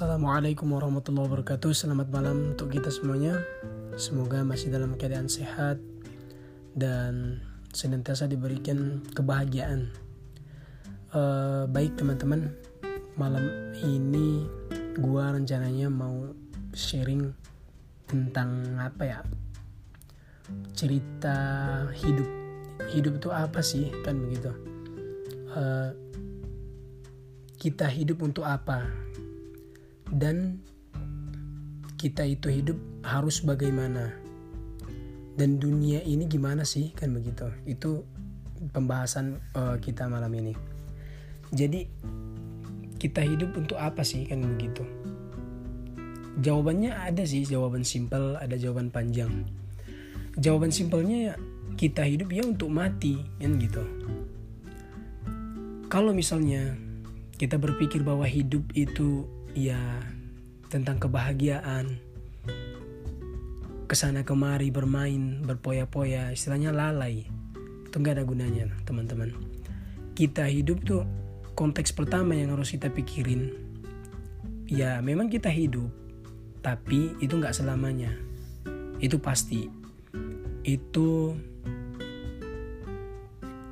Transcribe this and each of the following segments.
Assalamualaikum warahmatullahi wabarakatuh. Selamat malam untuk kita semuanya. Semoga masih dalam keadaan sehat Dan senantiasa diberikan kebahagiaan. Uh, Baik teman-teman. Malam ini gua rencananya mau sharing tentang apa ya? Cerita hidup. Hidup itu apa sih kan begitu? Uh, Kita hidup untuk apa dan kita itu hidup harus bagaimana? Dan dunia ini gimana sih? Kan begitu. Itu pembahasan uh, kita malam ini. Jadi kita hidup untuk apa sih? Kan begitu. Jawabannya ada sih jawaban simpel ada jawaban panjang. Jawaban simpelnya ya kita hidup ya untuk mati kan gitu. Kalau misalnya kita berpikir bahwa hidup itu ya tentang kebahagiaan. Ke sana kemari bermain berpoya-poya istilahnya lalai. Itu nggak ada gunanya teman-teman. Kita hidup tuh konteks pertama yang harus kita pikirin. Ya memang kita hidup tapi itu nggak selamanya. Itu pasti. Itu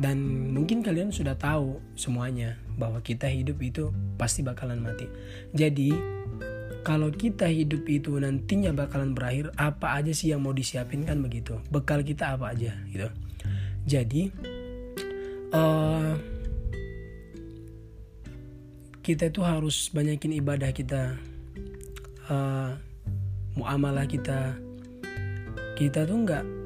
dan mungkin kalian sudah tahu semuanya bahwa kita hidup itu pasti bakalan mati. Jadi kalau kita hidup itu nantinya bakalan berakhir, apa aja sih yang mau disiapin kan begitu? Bekal kita apa aja gitu. Jadi uh, kita itu harus banyakin ibadah kita, uh, muamalah kita. Kita tuh nggak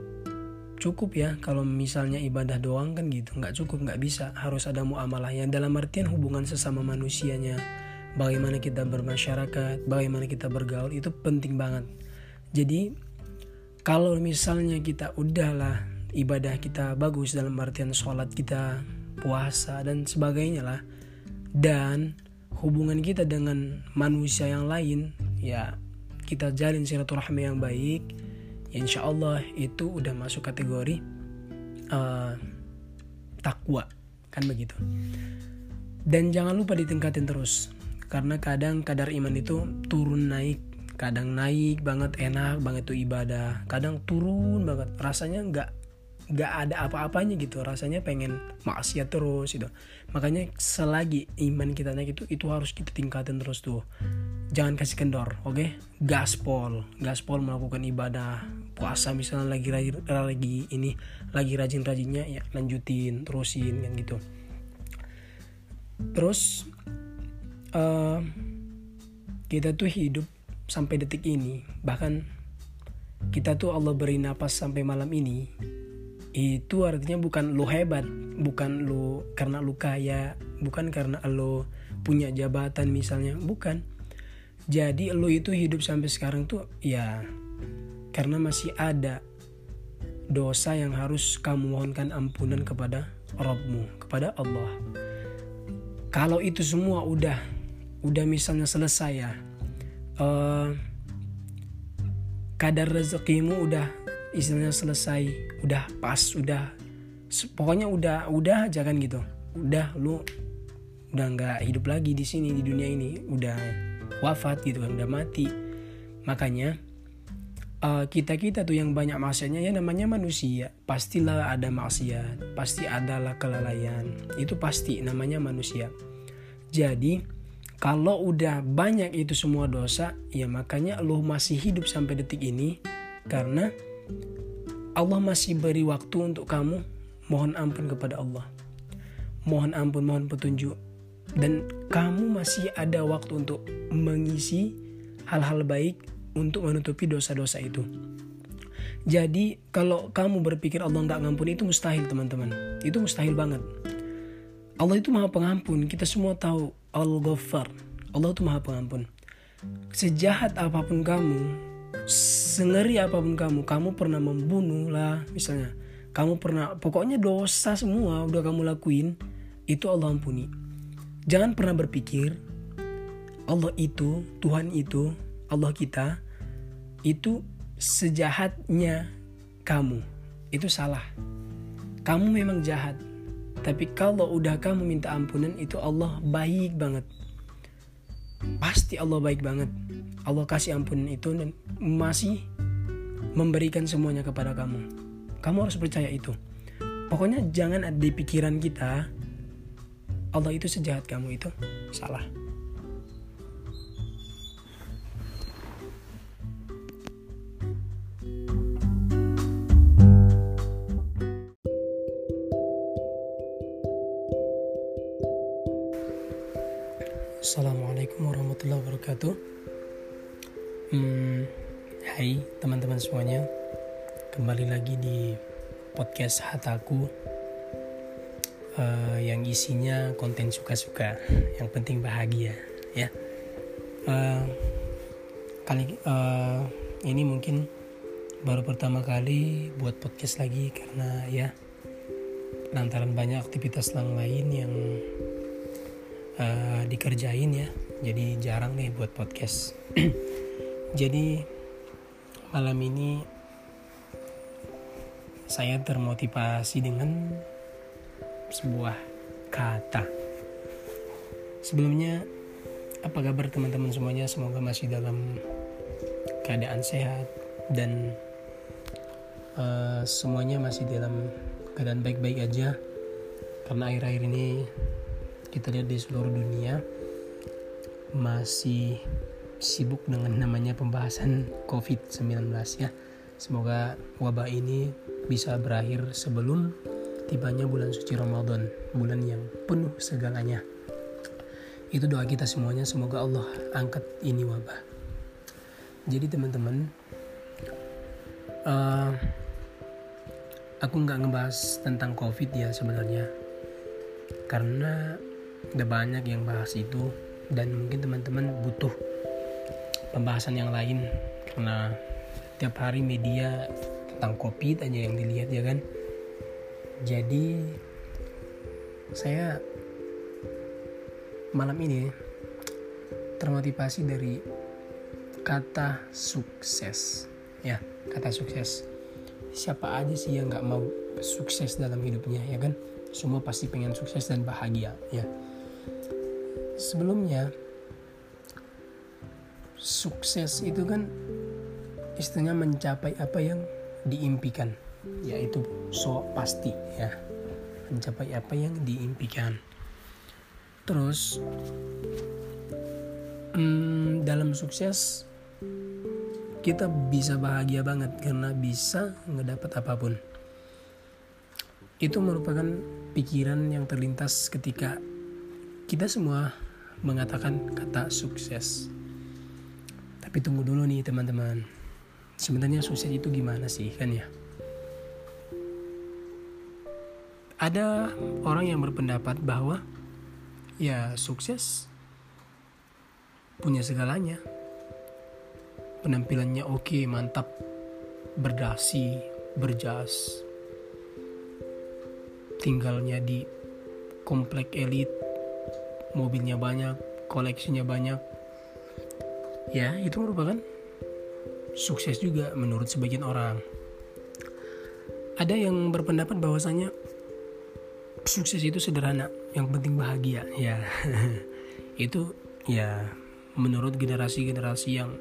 cukup ya kalau misalnya ibadah doang kan gitu nggak cukup nggak bisa harus ada muamalah yang dalam artian hubungan sesama manusianya bagaimana kita bermasyarakat bagaimana kita bergaul itu penting banget. Jadi kalau misalnya kita udahlah ibadah kita bagus dalam artian sholat kita puasa dan sebagainya lah dan hubungan kita dengan manusia yang lain ya kita jalin silaturahmi yang baik insya Allah itu udah masuk kategori uh, takwa. Kan begitu. Dan jangan lupa ditingkatin terus. Karena kadang kadar iman itu turun naik. Kadang naik banget enak banget tuh ibadah. Kadang turun banget. Rasanya nggak nggak ada apa-apanya gitu. Rasanya pengen maksiat terus gitu. Makanya selagi iman kita naik itu itu harus kita tingkatin terus tuh. Jangan kasih kendor oke? Okay? gaspol. Gaspol melakukan ibadah puasa misalnya lagi rajin lagi ini lagi rajin rajinnya ya lanjutin terusin kan gitu. Terus uh, kita tuh hidup sampai detik ini. Bahkan kita tuh Allah beri napas sampai malam ini itu artinya bukan lo hebat bukan lo karena lo kaya bukan karena lo punya jabatan misalnya bukan. Jadi lo itu hidup sampai sekarang tuh ya karena masih ada dosa yang harus kamu mohonkan ampunan kepada Rabbmu, kepada Allah. Kalau itu semua udah udah misalnya selesai ya. Uh, kadar rezekimu udah istilahnya selesai, udah pas, udah pokoknya udah udah aja kan gitu. Udah lu udah nggak hidup lagi di sini di dunia ini, udah wafat gitu kan udah mati makanya eh, kita kita tuh yang banyak maksiatnya ya namanya manusia. Pastilah ada maksiat pasti adalah kelalaian. Itu pasti namanya manusia. Jadi kalau udah banyak itu semua dosa ya makanya lo masih hidup sampai detik ini. Karena Allah masih beri waktu untuk kamu. Mohon ampun kepada Allah. Mohon ampun mohon petunjuk. Dan kamu masih ada waktu untuk mengisi hal-hal baik untuk menutupi dosa-dosa itu. Jadi kalau kamu berpikir Allah nggak ngampun itu mustahil teman-teman. Itu mustahil banget. Allah itu maha pengampun. Kita semua tahu Al-Ghaffar. Allah itu maha pengampun. Sejahat apa pun kamu, sengeri apa pun kamu, kamu pernah membunuh lah misalnya. Kamu pernah, pokoknya dosa semua udah kamu lakuin, itu Allah ampuni Jangan pernah berpikir Allah itu, Tuhan itu, Allah kita itu sejahatnya kamu. Itu salah. Kamu memang jahat. Tapi kalau udah kamu minta ampunan itu Allah baik banget. pasti Allah baik banget Allah kasih ampun itu dan masih memberikan semuanya kepada kamu kamu harus percaya itu pokoknya jangan ada di pikiran kita Allah itu sejahat kamu itu salah podcast Hataku uh, Yang isinya konten suka-suka Yang penting bahagia ya. Uh, Kali uh, ini mungkin baru pertama kali buat podcast lagi Karena ya lantaran banyak aktivitas lain yang uh, dikerjain ya. Jadi jarang nih buat podcast. Jadi malam ini saya termotivasi dengan sebuah kata. Sebelumnya apa kabar teman-teman semuanya? Semoga masih dalam keadaan sehat dan uh, semuanya masih dalam keadaan baik-baik aja. Karena akhir-akhir ini kita lihat di seluruh dunia masih sibuk dengan namanya pembahasan COVID-19 ya. Semoga wabah ini bisa berakhir sebelum tibanya bulan suci Ramadan, bulan yang penuh segalanya. Itu doa kita semuanya, semoga Allah angkat ini wabah. Jadi teman-teman, uh, aku nggak ngebahas tentang COVID ya sebenarnya, karena udah banyak yang bahas itu dan mungkin teman-teman butuh pembahasan yang lain karena tiap hari media tentang covid aja yang dilihat ya kan? Jadi saya malam ini termotivasi dari kata sukses. Ya kata sukses. Siapa aja sih yang nggak mau sukses dalam hidupnya ya kan? Semua pasti pengen sukses dan bahagia ya. Sebelumnya sukses itu kan istilahnya mencapai apa yang diimpikan yaitu so pasti ya mencapai apa yang diimpikan terus hmm, dalam sukses kita bisa bahagia banget karena bisa ngedapat apa pun itu merupakan pikiran yang terlintas ketika kita semua mengatakan kata sukses. Tapi tunggu dulu nih teman-teman. Sebenarnya sukses itu gimana sih kan ya? Ada orang yang berpendapat bahwa ya sukses punya segalanya. Penampilannya oke, mantap, berdasi, berjas. Tinggalnya di komplek elit mobilnya banyak, koleksinya banyak. Ya, itu merupakan sukses juga menurut sebagian orang. Ada yang berpendapat bahwasanya sukses itu sederhana, yang penting bahagia. Ya, itu ya menurut generasi-generasi yang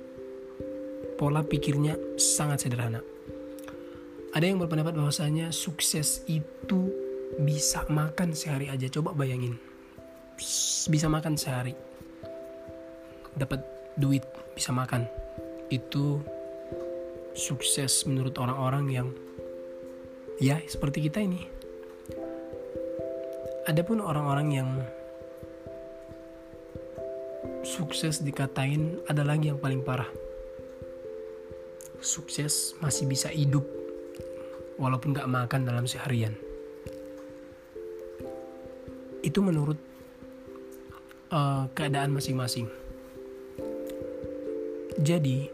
pola pikirnya sangat sederhana. Ada yang berpendapat bahwasanya sukses itu bisa makan sehari aja. Coba bayangin, bisa makan sehari dapat duit bisa makan itu sukses menurut orang-orang yang ya seperti kita ini. Adapun orang-orang yang sukses dikatain ada lagi yang paling parah. Sukses masih bisa hidup walaupun gak makan dalam seharian. Itu menurut uh, keadaan masing-masing. Jadi,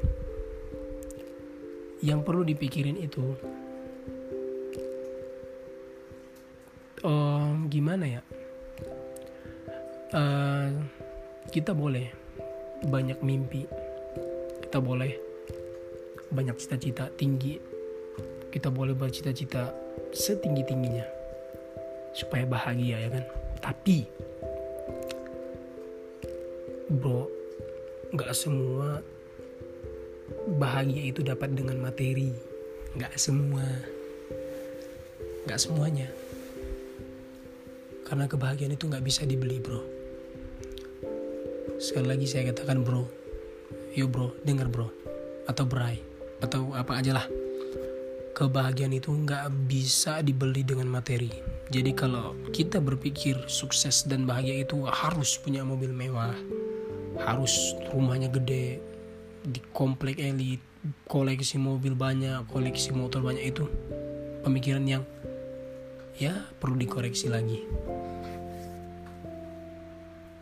yang perlu dipikirin itu, uh, gimana ya? Uh, kita boleh banyak mimpi, kita boleh banyak cita-cita tinggi, kita boleh bercita-cita setinggi tingginya supaya bahagia ya kan. Tapi bro nggak semua bahagia itu dapat dengan materi. Nggak semua. Nggak semuanya. Karena kebahagiaan itu nggak bisa dibeli bro. Sekali lagi saya katakan bro. Yuk bro. Dengar bro. Atau bray atau apa aja lah. Kebahagiaan itu nggak bisa dibeli dengan materi. Jadi kalau kita berpikir sukses dan bahagia itu harus punya mobil mewah. Harus rumahnya gede di komplek elit koleksi mobil banyak koleksi motor banyak itu pemikiran yang ya perlu dikoreksi lagi.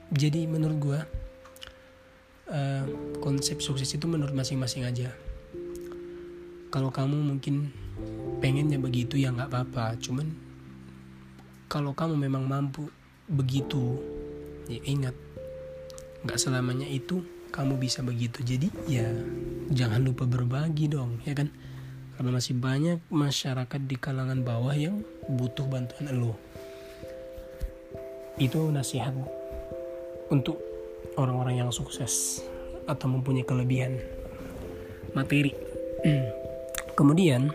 Jadi menurut gue uh, konsep sukses itu menurut masing-masing aja. Kalau kamu mungkin pengennya begitu ya nggak apa-apa. Cuman kalau kamu memang mampu begitu ya ingat nggak selamanya itu kamu bisa begitu. Jadi ya jangan lupa berbagi dong ya kan? Karena masih banyak masyarakat di kalangan bawah yang butuh bantuan lo. Itu nasihat untuk orang-orang yang sukses atau mempunyai kelebihan. Materi. Kemudian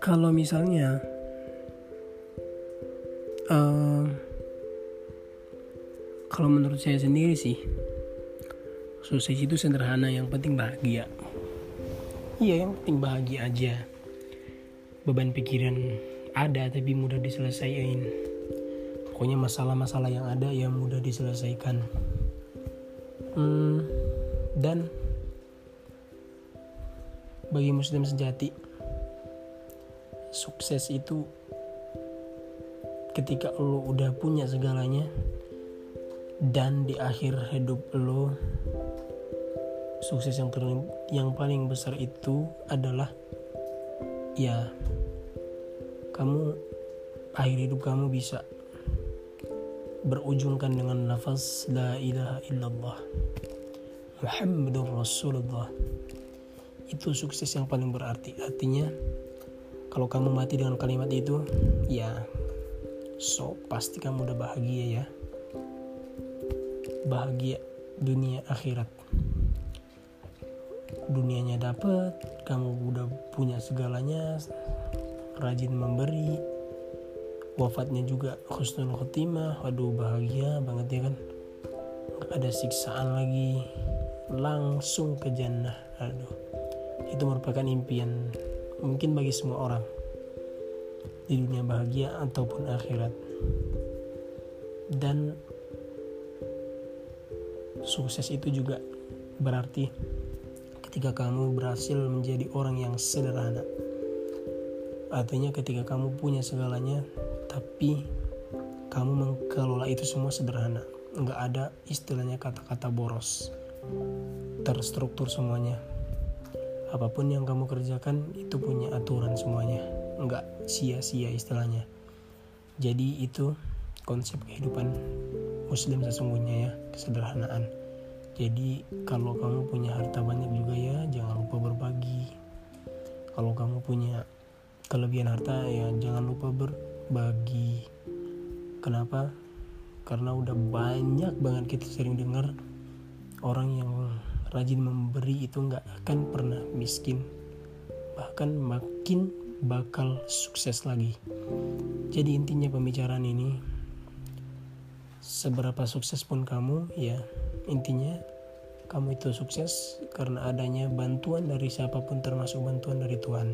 kalau misalnya uh, kalau menurut saya sendiri sih sukses itu sederhana yang penting bahagia. Iya yang penting bahagia aja. Beban pikiran ada tapi mudah diselesaikan. Pokoknya masalah-masalah yang ada yang mudah diselesaikan. Hmm, dan bagi muslim sejati sukses itu ketika lo udah punya segalanya dan di akhir hidup lo sukses yang terling, yang paling besar itu adalah ya kamu akhir hidup kamu bisa berujungkan dengan nafas la ilaha illallah Muhammadur Rasulullah. Itu sukses yang paling berarti. Artinya kalau kamu mati dengan kalimat itu ya so pasti kamu udah bahagia ya bahagia dunia akhirat. Dunianya dapet kamu udah punya segalanya rajin memberi wafatnya juga khusnul khotimah waduh bahagia banget ya kan? Gak ada siksaan lagi langsung ke jannah aduh. Itu merupakan impian mungkin bagi semua orang di dunia bahagia ataupun akhirat. Dan sukses itu juga berarti ketika kamu berhasil menjadi orang yang sederhana. Artinya ketika kamu punya segalanya tapi kamu mengelola itu semua sederhana. Nggak ada istilahnya kata-kata boros. Terstruktur semuanya. Apa pun yang kamu kerjakan itu punya aturan semuanya. Nggak sia-sia istilahnya. Jadi itu konsep kehidupan muslim sesungguhnya ya kesederhanaan. Jadi kalau kamu punya harta banyak juga ya jangan lupa berbagi. Kalau kamu punya kelebihan harta ya jangan lupa berbagi. Kenapa? Karena udah banyak banget kita sering dengar orang yang rajin memberi itu nggak akan pernah miskin. Bahkan makin bakal sukses lagi. Jadi intinya pembicaraan ini seberapa sukses pun kamu ya intinya kamu itu sukses karena adanya bantuan dari siapa pun termasuk bantuan dari Tuhan.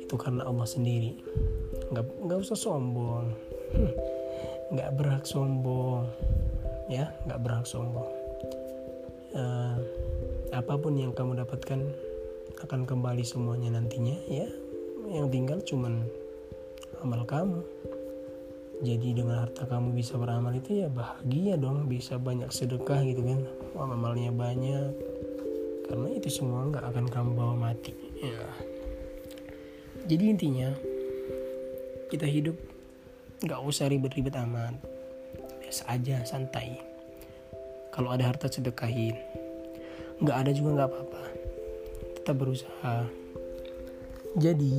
Itu karena Allah sendiri. Nggak nggak usah sombong. Nggak berhak sombong ya nggak berhak sombong. Uh, apa pun yang kamu dapatkan akan kembali semuanya nantinya ya. Yang tinggal cuman amal kamu jadi dengan harta kamu bisa beramal itu ya bahagia dong bisa banyak sedekah gitu kan. Wah, amalnya banyak. Karena itu semua nggak akan kamu bawa mati. Ya. Jadi intinya kita hidup nggak usah ribet-ribet amat. Biasa aja santai. Kalau ada harta sedekahin. Nggak ada juga nggak apa-apa. Tetap berusaha. Jadi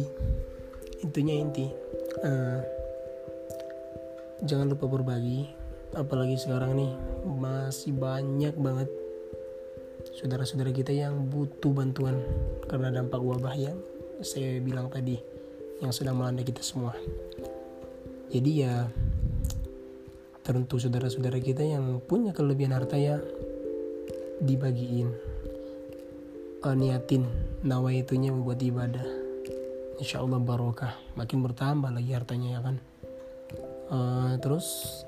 intinya inti uh, jangan lupa berbagi apalagi sekarang nih masih banyak banget saudara-saudara kita yang butuh bantuan karena dampak wabah yang saya bilang tadi yang sedang melanda kita semua. Jadi ya tentu saudara-saudara kita yang punya kelebihan harta ya dibagiin uh, niatin nawa itunya membuat ibadah insya Allah barokah makin bertambah lagi hartanya ya kan uh, terus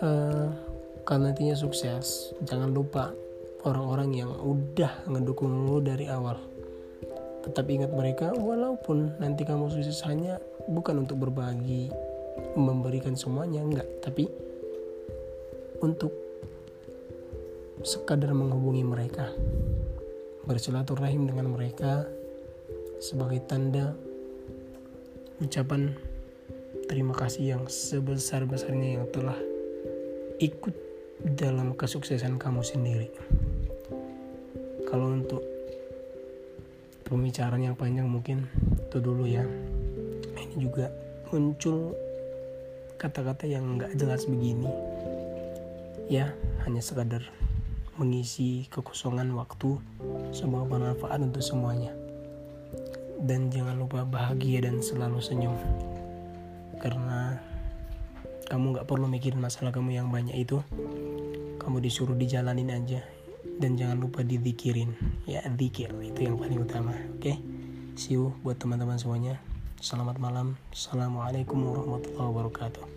uh, kalau nantinya sukses jangan lupa orang-orang yang udah ngedukung lu dari awal. Tetap ingat mereka walaupun nanti kamu sukses hanya bukan untuk berbagi memberikan semuanya enggak. Tapi untuk sekadar menghubungi mereka bersilaturahim dengan mereka sebagai tanda ucapan terima kasih yang sebesar-besarnya yang telah ikut dalam kesuksesan kamu sendiri. Kalau untuk pembicaraan yang panjang mungkin itu dulu ya. Ini juga muncul kata-kata yang nggak jelas begini. Ya, hanya sekadar mengisi kekosongan waktu sebuah bermanfaat untuk semuanya. Dan jangan lupa bahagia dan selalu senyum. Karena kamu nggak perlu mikirin masalah kamu yang banyak itu. Kamu disuruh dijalanin aja dan jangan lupa dizikirin. Ya zikir itu yang paling utama oke? Okay? see you buat teman-teman semuanya. Selamat malam. Assalamualaikum warahmatullahi wabarakatuh